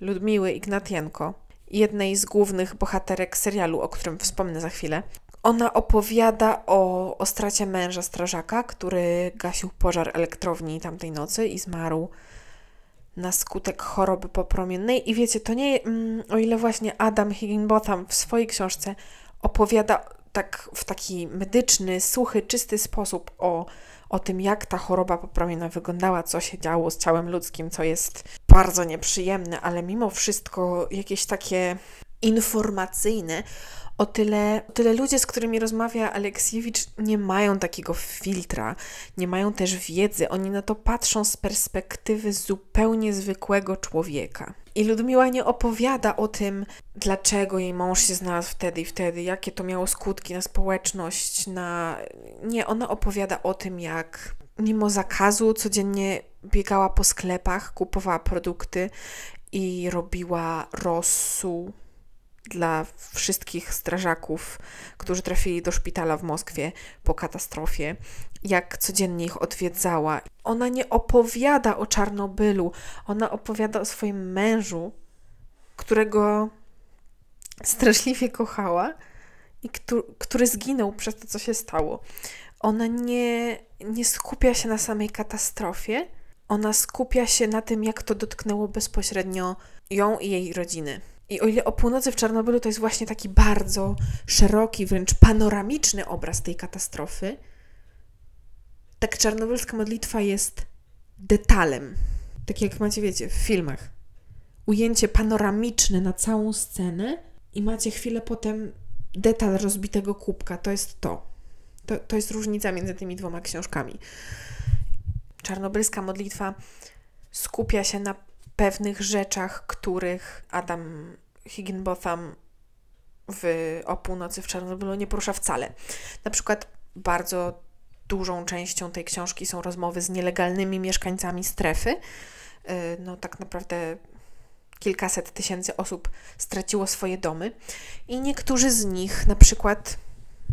Ludmiły Ignatienko, jednej z głównych bohaterek serialu, o którym wspomnę za chwilę. Ona opowiada o, o stracie męża strażaka, który gasił pożar elektrowni tamtej nocy i zmarł na skutek choroby popromiennej. I wiecie, to nie, mm, o ile właśnie Adam Higginbotham w swojej książce opowiada tak w taki medyczny, suchy, czysty sposób o, o tym, jak ta choroba popromienna wyglądała, co się działo z ciałem ludzkim, co jest bardzo nieprzyjemne, ale mimo wszystko jakieś takie informacyjne o tyle, tyle ludzie, z którymi rozmawia Aleksiewicz, nie mają takiego filtra, nie mają też wiedzy. Oni na to patrzą z perspektywy zupełnie zwykłego człowieka. I Ludmiła nie opowiada o tym, dlaczego jej mąż się znalazł wtedy i wtedy, jakie to miało skutki na społeczność, na. Nie, ona opowiada o tym, jak mimo zakazu codziennie biegała po sklepach, kupowała produkty i robiła rosół dla wszystkich strażaków, którzy trafili do szpitala w Moskwie po katastrofie, jak codziennie ich odwiedzała. Ona nie opowiada o Czarnobylu, ona opowiada o swoim mężu, którego straszliwie kochała i który, który zginął przez to, co się stało. Ona nie, nie skupia się na samej katastrofie, ona skupia się na tym, jak to dotknęło bezpośrednio ją i jej rodziny. I o ile o północy w Czarnobylu to jest właśnie taki bardzo szeroki, wręcz panoramiczny obraz tej katastrofy, tak czarnobylska modlitwa jest detalem. Tak jak macie, wiecie, w filmach. Ujęcie panoramiczne na całą scenę i macie chwilę potem detal rozbitego kubka. To jest to. To, to jest różnica między tymi dwoma książkami. Czarnobylska modlitwa skupia się na pewnych rzeczach, których Adam Higginbotham w, o północy w Czarnobylu nie porusza wcale. Na przykład bardzo dużą częścią tej książki są rozmowy z nielegalnymi mieszkańcami strefy. Y, no tak naprawdę kilkaset tysięcy osób straciło swoje domy i niektórzy z nich na przykład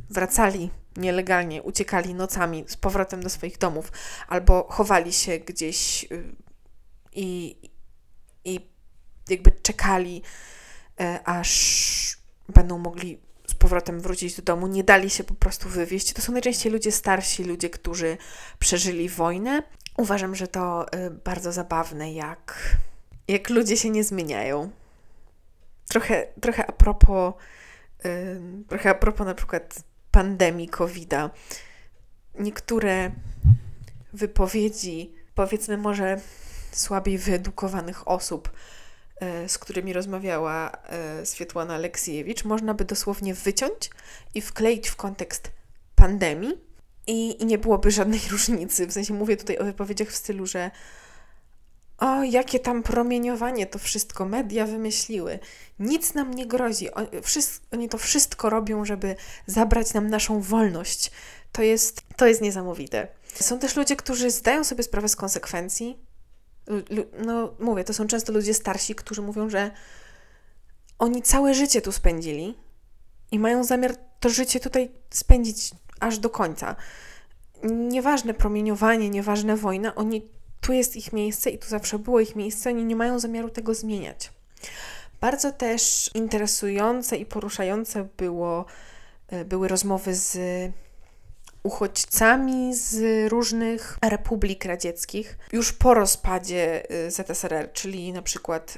wracali nielegalnie, uciekali nocami z powrotem do swoich domów albo chowali się gdzieś y, i, i jakby czekali, e, aż będą mogli z powrotem wrócić do domu, nie dali się po prostu wywieźć. To są najczęściej ludzie starsi, ludzie, którzy przeżyli wojnę. Uważam, że to e, bardzo zabawne, jak, jak ludzie się nie zmieniają. Trochę, trochę a propos, e, trochę a propos na przykład pandemii COVID-a. Niektóre wypowiedzi, powiedzmy może słabiej wyedukowanych osób, e, z którymi rozmawiała e, Swietłana Aleksiejewicz, można by dosłownie wyciąć i wkleić w kontekst pandemii i, i nie byłoby żadnej różnicy. W sensie mówię tutaj o wypowiedziach w stylu, że o, jakie tam promieniowanie to wszystko media wymyśliły. Nic nam nie grozi. Oni, oni to wszystko robią, żeby zabrać nam naszą wolność. To jest, to jest niesamowite. Są też ludzie, którzy zdają sobie sprawę z konsekwencji, no mówię, to są często ludzie starsi, którzy mówią, że oni całe życie tu spędzili i mają zamiar to życie tutaj spędzić aż do końca. Nieważne promieniowanie, nieważne wojna, oni tu jest ich miejsce i tu zawsze było ich miejsce, oni nie mają zamiaru tego zmieniać. Bardzo też interesujące i poruszające było, e, były rozmowy z uchodźcami z różnych republik radzieckich już po rozpadzie y, ZSRR, czyli na przykład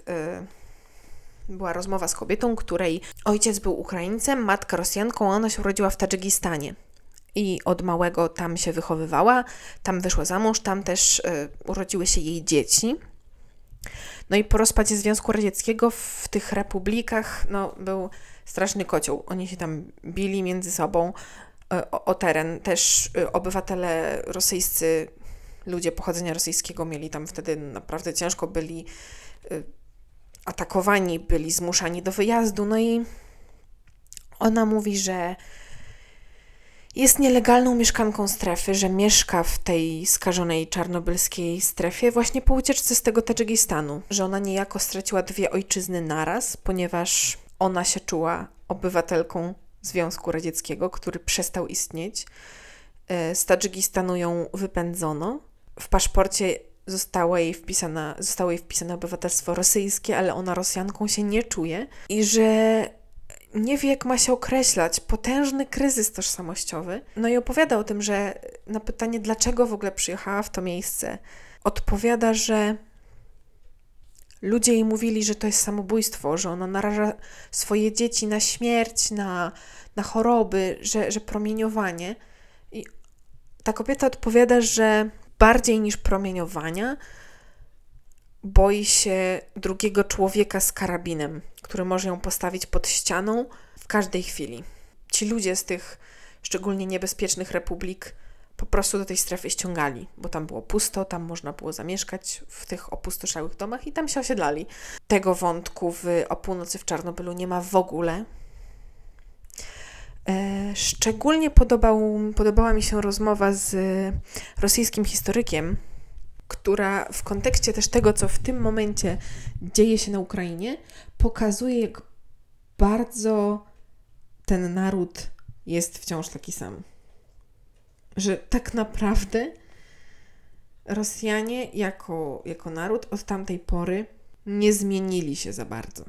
y, była rozmowa z kobietą, której ojciec był Ukraińcem, matka Rosjanką, a ona się urodziła w Tadżykistanie. I od małego tam się wychowywała, tam wyszła za mąż, tam też y, urodziły się jej dzieci. No i po rozpadzie Związku Radzieckiego w tych republikach no, był straszny kocioł. Oni się tam bili między sobą. E, o, teren. Też e, obywatele rosyjscy, ludzie pochodzenia rosyjskiego mieli tam wtedy naprawdę ciężko, byli e, atakowani, byli zmuszani do wyjazdu. No i ona mówi, że jest nielegalną mieszkanką strefy, że mieszka w tej skażonej czarnobylskiej strefie właśnie po ucieczce z tego Tadżykistanu, że ona niejako straciła dwie ojczyzny naraz, ponieważ ona się czuła obywatelką Związku Radzieckiego, który przestał istnieć. E, z Tadżykistanu ją wypędzono w paszporcie zostało jej, wpisane, zostało jej wpisane obywatelstwo rosyjskie, ale ona Rosjanką się nie czuje i że nie wie, jak ma się określać. Potężny kryzys tożsamościowy. No i opowiada o tym, że na pytanie, dlaczego w ogóle przyjechała w to miejsce, odpowiada, że ludzie jej mówili, że to jest samobójstwo, że ona naraża swoje dzieci na śmierć, na, na choroby, że, że promieniowanie. I ta kobieta odpowiada, że bardziej niż promieniowania boi się drugiego człowieka z karabinem, który może ją postawić pod ścianą w każdej chwili. Ci ludzie z tych szczególnie niebezpiecznych republik po prostu do tej strefy ściągali, bo tam było pusto, tam można było zamieszkać w tych opustoszałych domach i tam się osiedlali. Tego wątku w, o północy w Czarnobylu nie ma w ogóle. E, szczególnie podobał, podobała mi się rozmowa z rosyjskim historykiem, która w kontekście też tego, co w tym momencie dzieje się na Ukrainie, pokazuje, jak bardzo ten naród jest wciąż taki sam. Że tak naprawdę Rosjanie jako, jako naród od tamtej pory nie zmienili się za bardzo.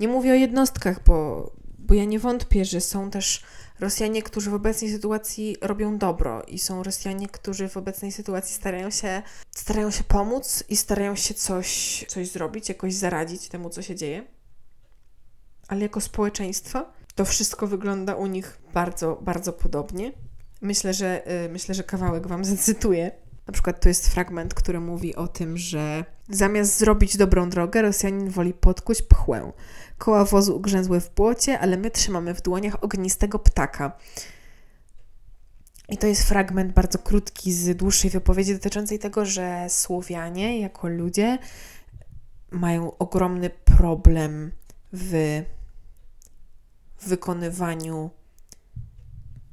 Nie mówię o jednostkach, bo, bo ja nie wątpię, że są też Rosjanie, którzy w obecnej sytuacji robią dobro i są Rosjanie, którzy w obecnej sytuacji starają się, starają się pomóc i starają się coś, coś zrobić, jakoś zaradzić temu, co się dzieje. Ale jako społeczeństwo to wszystko wygląda u nich bardzo, bardzo podobnie. Myślę, że, yy, myślę, że kawałek Wam zacytuję. Na przykład tu jest fragment, który mówi o tym, że zamiast zrobić dobrą drogę, Rosjanin woli podkuć pchłę. Koła wozu ugrzęzły w błocie, ale my trzymamy w dłoniach ognistego ptaka. I to jest fragment bardzo krótki z dłuższej wypowiedzi dotyczącej tego, że Słowianie jako ludzie mają ogromny problem w wykonywaniu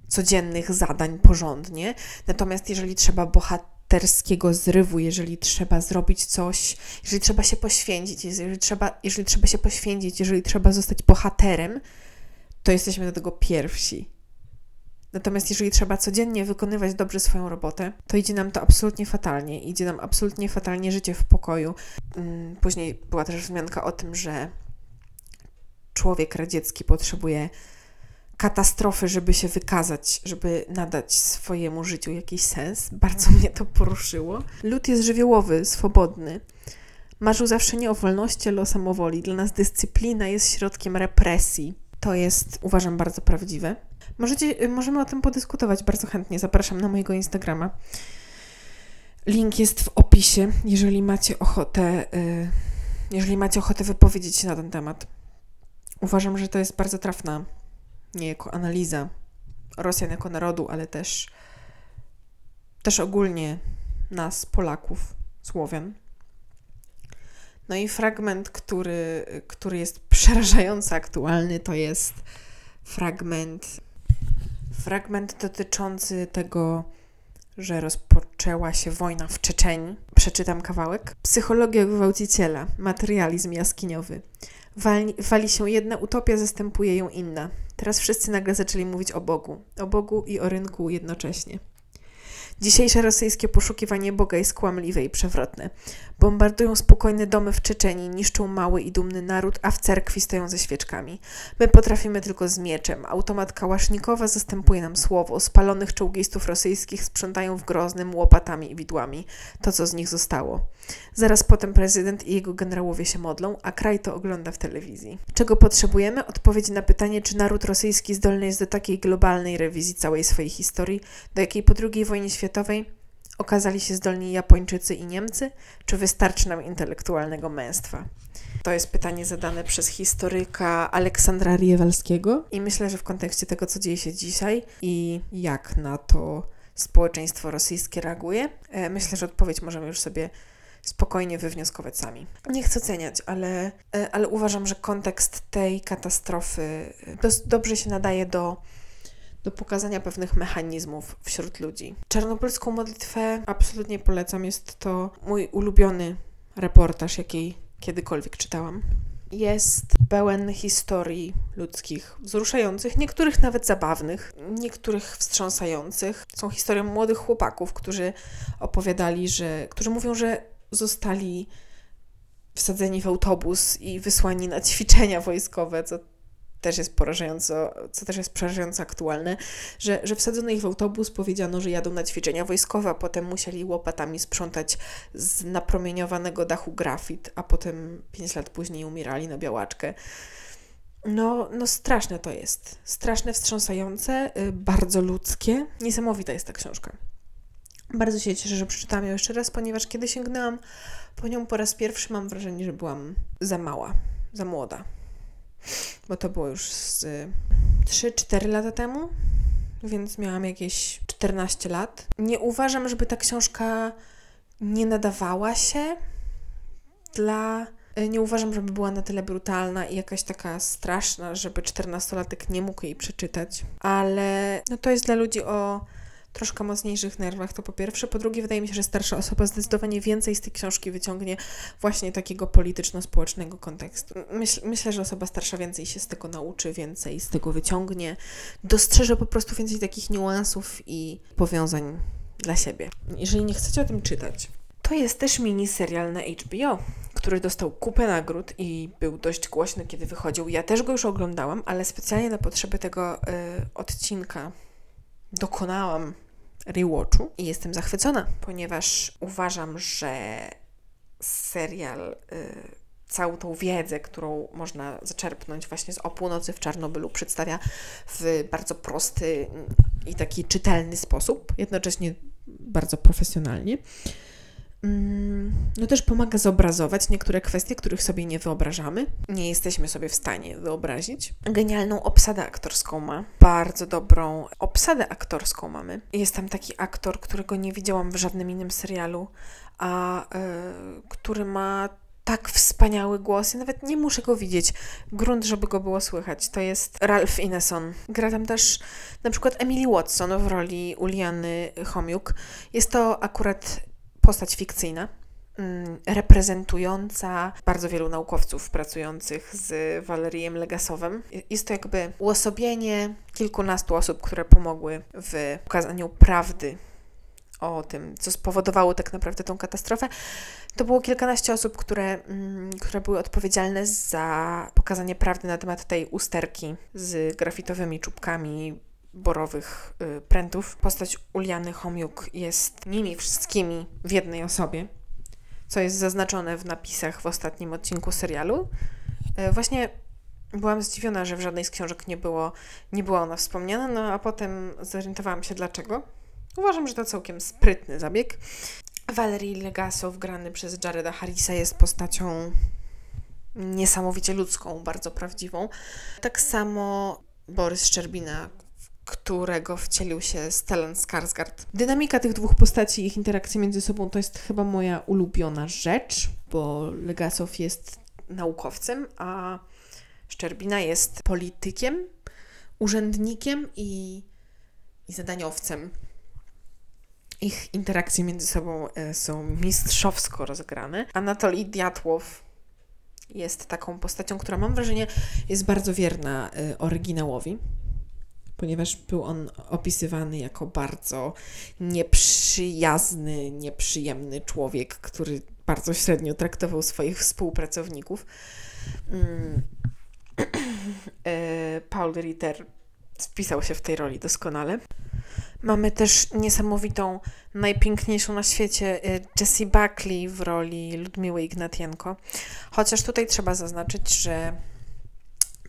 codziennych zadań porządnie. Natomiast jeżeli trzeba bohaterskiego zrywu, jeżeli trzeba zrobić coś, jeżeli trzeba się poświęcić, jeżeli trzeba, jeżeli trzeba się poświęcić, jeżeli trzeba zostać bohaterem, to jesteśmy do tego pierwsi. Natomiast jeżeli trzeba codziennie wykonywać dobrze swoją robotę, to idzie nam to absolutnie fatalnie. Idzie nam absolutnie fatalnie życie w pokoju. Mm, później była też wzmianka o tym, że człowiek radziecki potrzebuje katastrofy, żeby się wykazać, żeby nadać swojemu życiu jakiś sens. Bardzo mnie to poruszyło. Lud jest żywiołowy, swobodny. Marzył zawsze nie o wolności, ale o samowoli. Dla nas dyscyplina jest środkiem represji. To jest, uważam, bardzo prawdziwe. Możecie, możemy o tym podyskutować bardzo chętnie. Zapraszam na mojego Instagrama. Link jest w opisie, jeżeli macie ochotę, y, jeżeli macie ochotę wypowiedzieć się na ten temat. Uważam, że to jest bardzo trafna nie jako analiza Rosjan jako narodu, ale też, też ogólnie nas, Polaków, Słowian. No i fragment, który, który jest przerażająco aktualny, to jest fragment, fragment dotyczący tego, że rozpoczęła się wojna w Czeczeni. Przeczytam kawałek. Psychologia gwałciciela, materializm jaskiniowy. Wali, wali się jedna utopia, zastępuje ją inna. Teraz wszyscy nagle zaczęli mówić o Bogu, o Bogu i o rynku jednocześnie. Dzisiejsze rosyjskie poszukiwanie Boga jest kłamliwe i przewrotne. Bombardują spokojne domy w Czeczeni, niszczą mały i dumny naród, a w cerkwi stoją ze świeczkami. My potrafimy tylko z mieczem. Automat kałasznikowa zastępuje nam słowo. Spalonych czołgistów rosyjskich sprzątają w Groznym łopatami i widłami. To, co z nich zostało. Zaraz potem prezydent i jego generałowie się modlą, a kraj to ogląda w telewizji. Czego potrzebujemy? Odpowiedzi na pytanie, czy naród rosyjski zdolny jest do takiej globalnej rewizji całej swojej historii, do jakiej po II wojnie światowej okazali się zdolni Japończycy i Niemcy, czy wystarczy nam intelektualnego męstwa? To jest pytanie zadane przez historyka Aleksandra Riewalskiego i myślę, że w kontekście tego, co dzieje się dzisiaj i jak na to społeczeństwo rosyjskie reaguje, e, myślę, że odpowiedź możemy już sobie spokojnie wywnioskować sami. Nie chcę oceniać, ale, e, ale uważam, że kontekst tej katastrofy e, dobrze się nadaje do do pokazania pewnych mechanizmów wśród ludzi. Czarnobylską modlitwę absolutnie polecam. Jest to mój ulubiony reportaż, jaki kiedykolwiek czytałam. jest pełen historii ludzkich, wzruszających, niektórych nawet zabawnych, niektórych wstrząsających. Są historią młodych chłopaków, którzy opowiadali, że, którzy mówią, że zostali wsadzeni w autobus i wysłani na ćwiczenia wojskowe, co też jest porażająco, co też jest przerażająco aktualne, że, że wsadzono ich w autobus, powiedziano, że jadą na ćwiczenia wojskowe, a potem musieli łopatami sprzątać z napromieniowanego dachu grafit, a potem pięć lat później umierali na białaczkę. No, no straszne to jest. Straszne, wstrząsające, y, bardzo ludzkie. Niesamowita jest ta książka. Bardzo się cieszę, że przeczytałam ją jeszcze raz, ponieważ kiedy sięgnęłam po nią po raz pierwszy, mam wrażenie, że byłam za mała, za młoda bo to było już z 3-4 lata temu, więc miałam jakieś 14 lat. Nie uważam, żeby ta książka nie nadawała się dla. Nie uważam, żeby była na tyle brutalna i jakaś taka straszna, żeby 14-latek nie mógł jej przeczytać, ale no to jest dla ludzi o troszkę mocniejszych nerwach, to po pierwsze. Po drugie, wydaje mi się, że starsza osoba zdecydowanie więcej z tej książki wyciągnie właśnie takiego polityczno-społecznego kontekstu. Myśl, myślę, że osoba starsza więcej się z tego nauczy, więcej z tego wyciągnie, dostrzeże po prostu więcej takich niuansów i powiązań dla siebie. Jeżeli nie chcecie o tym czytać, to jest też mini serial na HBO, który dostał kupę nagród i był dość głośny, kiedy wychodził. Ja też go już oglądałam, ale specjalnie na potrzeby tego y, odcinka dokonałam rewatchu i jestem zachwycona, ponieważ uważam, że serial, y, całą tą wiedzę, którą można zaczerpnąć właśnie z O północy w Czarnobylu, przedstawia w bardzo prosty i taki czytelny sposób, jednocześnie bardzo profesjonalnie. Mm, no też pomaga zobrazować niektóre kwestie, których sobie nie wyobrażamy. Nie jesteśmy sobie w stanie wyobrazić. Genialną obsadę aktorską ma. Bardzo dobrą obsadę aktorską mamy. Jest tam taki aktor, którego nie widziałam w żadnym innym serialu, a yy, który ma tak wspaniały głos. Ja nawet nie muszę go widzieć. Grunt, żeby go było słychać. To jest Ralph Ineson. Gra tam też na przykład Emily Watson w roli Uliany Homiuk. Jest to akurat postać fikcyjna, mm, reprezentująca bardzo wielu naukowców pracujących z Walerijem Legasowem. Jest to jakby uosobienie kilkunastu osób, które pomogły w pokazaniu prawdy o tym, co spowodowało tak naprawdę tą katastrofę. To było kilkanaście osób, które, mm, które były odpowiedzialne za pokazanie prawdy na temat tej usterki z grafitowymi czubkami borowych y, prętów. Postać Uliany Homiuk jest nimi wszystkimi w jednej osobie, co jest zaznaczone w napisach w ostatnim odcinku serialu. Y, właśnie byłam zdziwiona, że w żadnej z książek nie, było, nie była ona wspomniana, no a potem zorientowałam się dlaczego. Uważam, że to całkiem sprytny zabieg. Valerie Legasow, grany przez Jareda Harrisa, jest postacią niesamowicie ludzką, bardzo prawdziwą. Tak samo Borys Szczerbina, którego wcielił się Stellan Skarsgård. Dynamika tych dwóch postaci i ich interakcje między sobą to jest chyba moja ulubiona rzecz, bo Legasow jest naukowcem, a Szczerbina jest politykiem, urzędnikiem i, i zadaniowcem. Ich interakcje między sobą e, są mistrzowsko rozgrane. Anatolii Diatłow jest taką postacią, która mam wrażenie jest bardzo wierna e, oryginałowi ponieważ był on opisywany jako bardzo nieprzyjazny, nieprzyjemny człowiek, który bardzo średnio traktował swoich współpracowników. Mm. E, Paul Ritter spisał się w tej roli doskonale. Mamy też niesamowitą, najpiękniejszą na świecie e, Jessie Buckley w roli Ludmiły Ignatienko. Chociaż tutaj trzeba zaznaczyć, że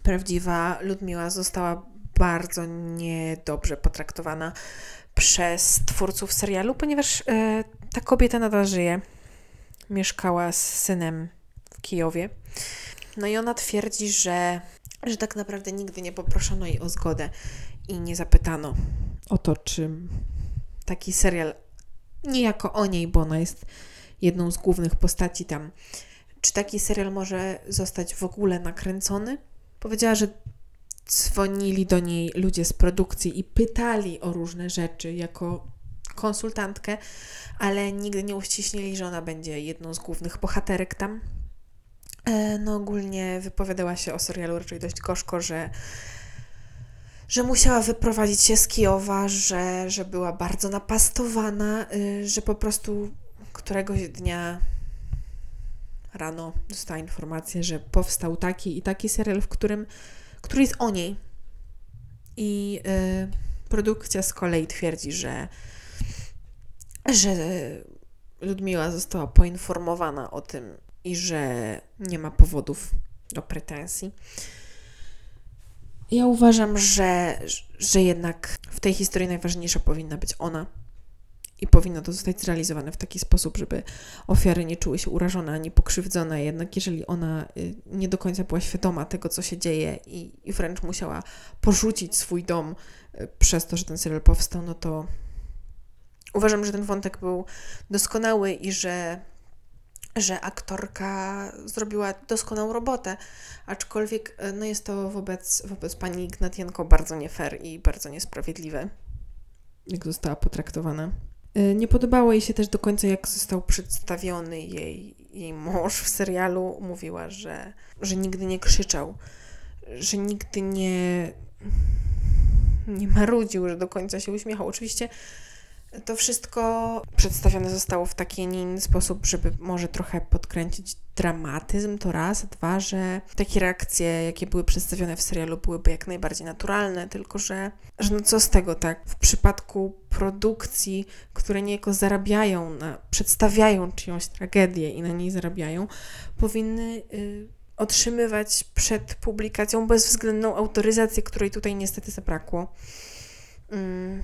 prawdziwa Ludmiła została bardzo niedobrze potraktowana przez twórców serialu, ponieważ e, ta kobieta nadal żyje. Mieszkała z synem w Kijowie. No i ona twierdzi, że, że tak naprawdę nigdy nie poproszono jej o zgodę i nie zapytano o to, czy taki serial, niejako o niej, bo ona jest jedną z głównych postaci tam, czy taki serial może zostać w ogóle nakręcony. Powiedziała, że dzwonili do niej ludzie z produkcji i pytali o różne rzeczy jako konsultantkę, ale nigdy nie uściśnili, że ona będzie jedną z głównych bohaterek tam. E, no ogólnie wypowiadała się o serialu raczej dość gorzko, że że musiała wyprowadzić się z Kijowa, że, że była bardzo napastowana, y, że po prostu któregoś dnia rano dostała informację, że powstał taki i taki serial, w którym, który jest o niej. I y, produkcja z kolei twierdzi, że, że Ludmiła została poinformowana o tym i że nie ma powodów do pretensji. Ja uważam, że, że jednak w tej historii najważniejsza powinna być ona. I powinno to zostać zrealizowane w taki sposób, żeby ofiary nie czuły się urażone ani pokrzywdzone. Jednak jeżeli ona y, nie do końca była świadoma tego, co się dzieje i, i wręcz musiała porzucić swój dom y, przez to, że ten serial powstał, no to uważam, że ten wątek był doskonały i że że aktorka zrobiła doskonałą robotę, aczkolwiek e, no jest to wobec, wobec pani Ignatienko bardzo nie fair i bardzo niesprawiedliwe, jak została potraktowana. E, nie podobało jej się też do końca, jak został przedstawiony jej, jej mąż w serialu. Mówiła, że, że nigdy nie krzyczał, że nigdy nie, nie marudził, że do końca się uśmiechał. Oczywiście to wszystko przedstawione zostało w taki, nie inny sposób, żeby może trochę podkręcić dramatyzm, to raz, dwa, że takie reakcje, jakie były przedstawione w serialu, byłyby jak najbardziej naturalne, tylko że, że no co z tego, tak? W przypadku produkcji, które niejako zarabiają, na, przedstawiają czyjąś tragedię i na niej zarabiają, powinny y, otrzymywać przed publikacją bezwzględną autoryzację, której tutaj niestety zabrakło. Mm.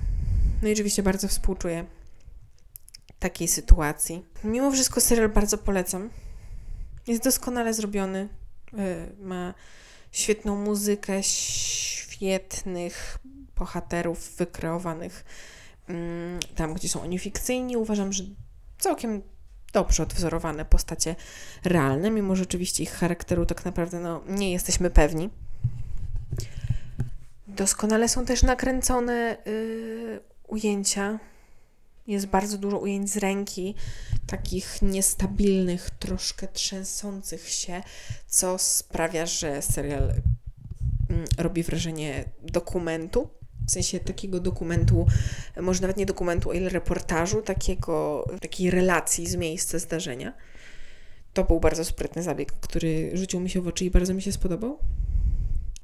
No i oczywiście bardzo współczuję takiej sytuacji. Mimo wszystko serial bardzo polecam. Jest doskonale zrobiony. Y, ma świetną muzykę, świetnych bohaterów wykreowanych mm, tam, gdzie są oni fikcyjni. Uważam, że całkiem dobrze odwzorowane postacie realne, mimo że oczywiście ich charakteru tak naprawdę no, nie jesteśmy pewni. Doskonale są też nakręcone yy, ujęcia. Jest bardzo dużo ujęć z ręki, takich niestabilnych, troszkę trzęsących się, co sprawia, że serial mm, robi wrażenie dokumentu. W sensie takiego dokumentu, może nawet nie dokumentu, o ile reportażu, takiego, takiej relacji z miejsca zdarzenia. To był bardzo sprytny zabieg, który rzucił mi się w oczy i bardzo mi się spodobał.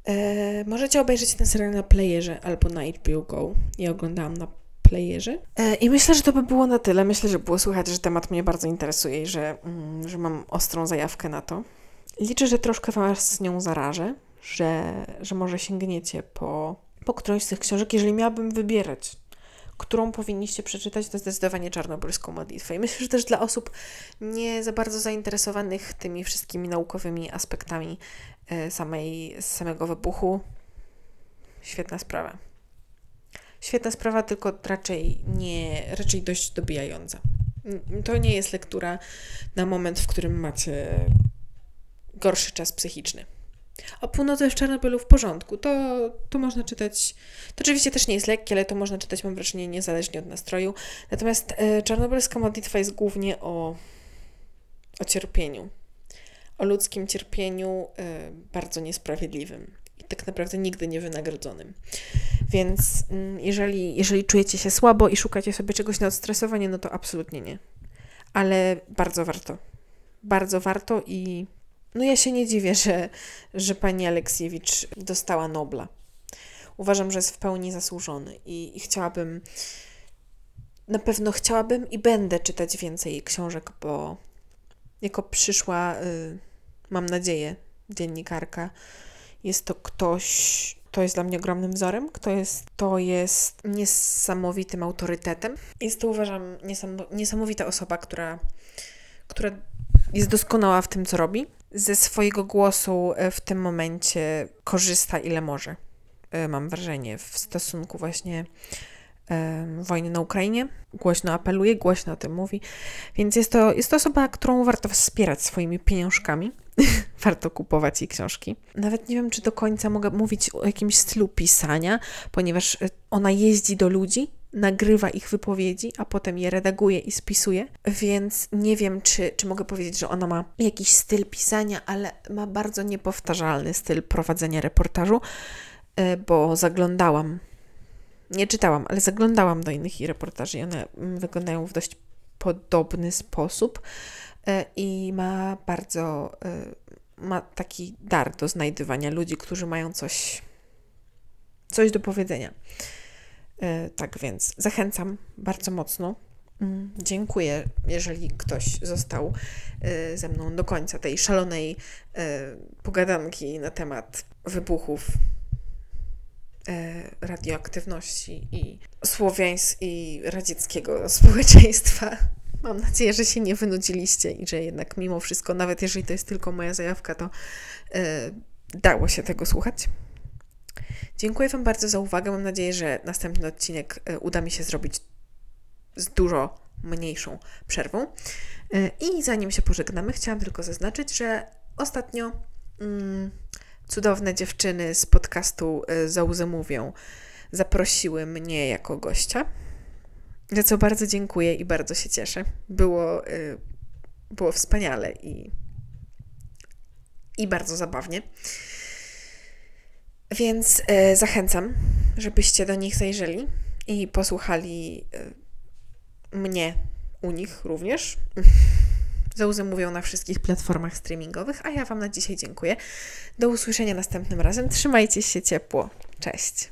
E, możecie obejrzeć ten serial na playerze albo na HBO Go. Ja oglądałam na playerze. I myślę, że to by było na tyle. Myślę, że było słychać, że temat mnie bardzo interesuje i że, mm, że mam ostrą zajawkę na to. Liczę, że troszkę Was z nią zarażę, że, że może sięgniecie po, po którąś z tych książek. Jeżeli miałabym wybierać, którą powinniście przeczytać, to zdecydowanie Czarnobylską modlitwę. I myślę, że też dla osób nie za bardzo zainteresowanych tymi wszystkimi naukowymi aspektami e, samej, samego wybuchu, świetna sprawa. Świetna sprawa, tylko raczej nie, raczej dość dobijająca. To nie jest lektura na moment, w którym macie gorszy czas psychiczny. O północy w Czarnobylu w porządku. To, to można czytać. To oczywiście też nie jest lekkie, ale to można czytać, mam wrażenie, niezależnie od nastroju. Natomiast e, czarnobylska modlitwa jest głównie o, o cierpieniu. O ludzkim cierpieniu e, bardzo niesprawiedliwym i tak naprawdę nigdy niewynagrodzonym. Więc mm, jeżeli, jeżeli czujecie się słabo i szukacie sobie czegoś na odstresowanie, no to absolutnie nie. Ale bardzo warto. Bardzo warto i no ja się nie dziwię, że, że pani Aleksiewicz dostała Nobla. Uważam, że jest w pełni zasłużony i, i chciałabym, na pewno chciałabym i będę czytać więcej książek, bo jako przyszła, y, mam nadzieję, dziennikarka, jest to ktoś, to jest dla mnie ogromnym wzorem, kto jest, to jest niesamowitym autorytetem. Jest to, uważam, niesamowita osoba, która, która jest doskonała w tym, co robi. Ze swojego głosu e, w tym momencie korzysta ile może. E, mam wrażenie w stosunku właśnie wojny na Ukrainie. Głośno apeluje, głośno o tym mówi. Więc jest to, jest to osoba, którą warto wspierać swoimi pieniążkami. warto kupować jej książki. Nawet nie wiem, czy do końca mogę mówić o jakimś stylu pisania, ponieważ e, ona jeździ do ludzi nagrywa ich wypowiedzi, a potem je redaguje i spisuje, więc nie wiem, czy, czy mogę powiedzieć, że ona ma jakiś styl pisania, ale ma bardzo niepowtarzalny styl prowadzenia reportażu, e, bo zaglądałam, nie czytałam, ale zaglądałam do innych reportaży i one mm, wyglądają w dość podobny sposób e, i ma bardzo, e, ma taki dar do znajdywania ludzi, którzy mają coś, coś do powiedzenia. E, tak więc zachęcam bardzo mocno. Mm, Dziękuję, jeżeli ktoś został ze mną do końca tej szalonej pogadanki na temat wybuchów radioaktywności i słowiańs i radzieckiego społeczeństwa. Mam nadzieję, że się nie wynudziliście i że jednak mimo wszystko, nawet jeżeli to jest tylko moja zajawka, to e, dało się tego słuchać. Dziękuję Wam bardzo za uwagę. Mam nadzieję, że następny odcinek e, uda mi się zrobić z dużo mniejszą przerwą. E, I zanim się pożegnamy, chciałam tylko zaznaczyć, że ostatnio mm, cudowne dziewczyny z podcastu e, Zauzę Mówią zaprosiły mnie jako gościa, za co bardzo dziękuję i bardzo się cieszę. Było, e, było wspaniale i, i bardzo zabawnie. Więc e, zachęcam, żebyście do nich zajrzeli i posłuchali mnie u nich również. Zeuzy mówią na wszystkich platformach streamingowych, a ja Wam na dzisiaj dziękuję. Do usłyszenia następnym razem. Trzymajcie się ciepło. Cześć.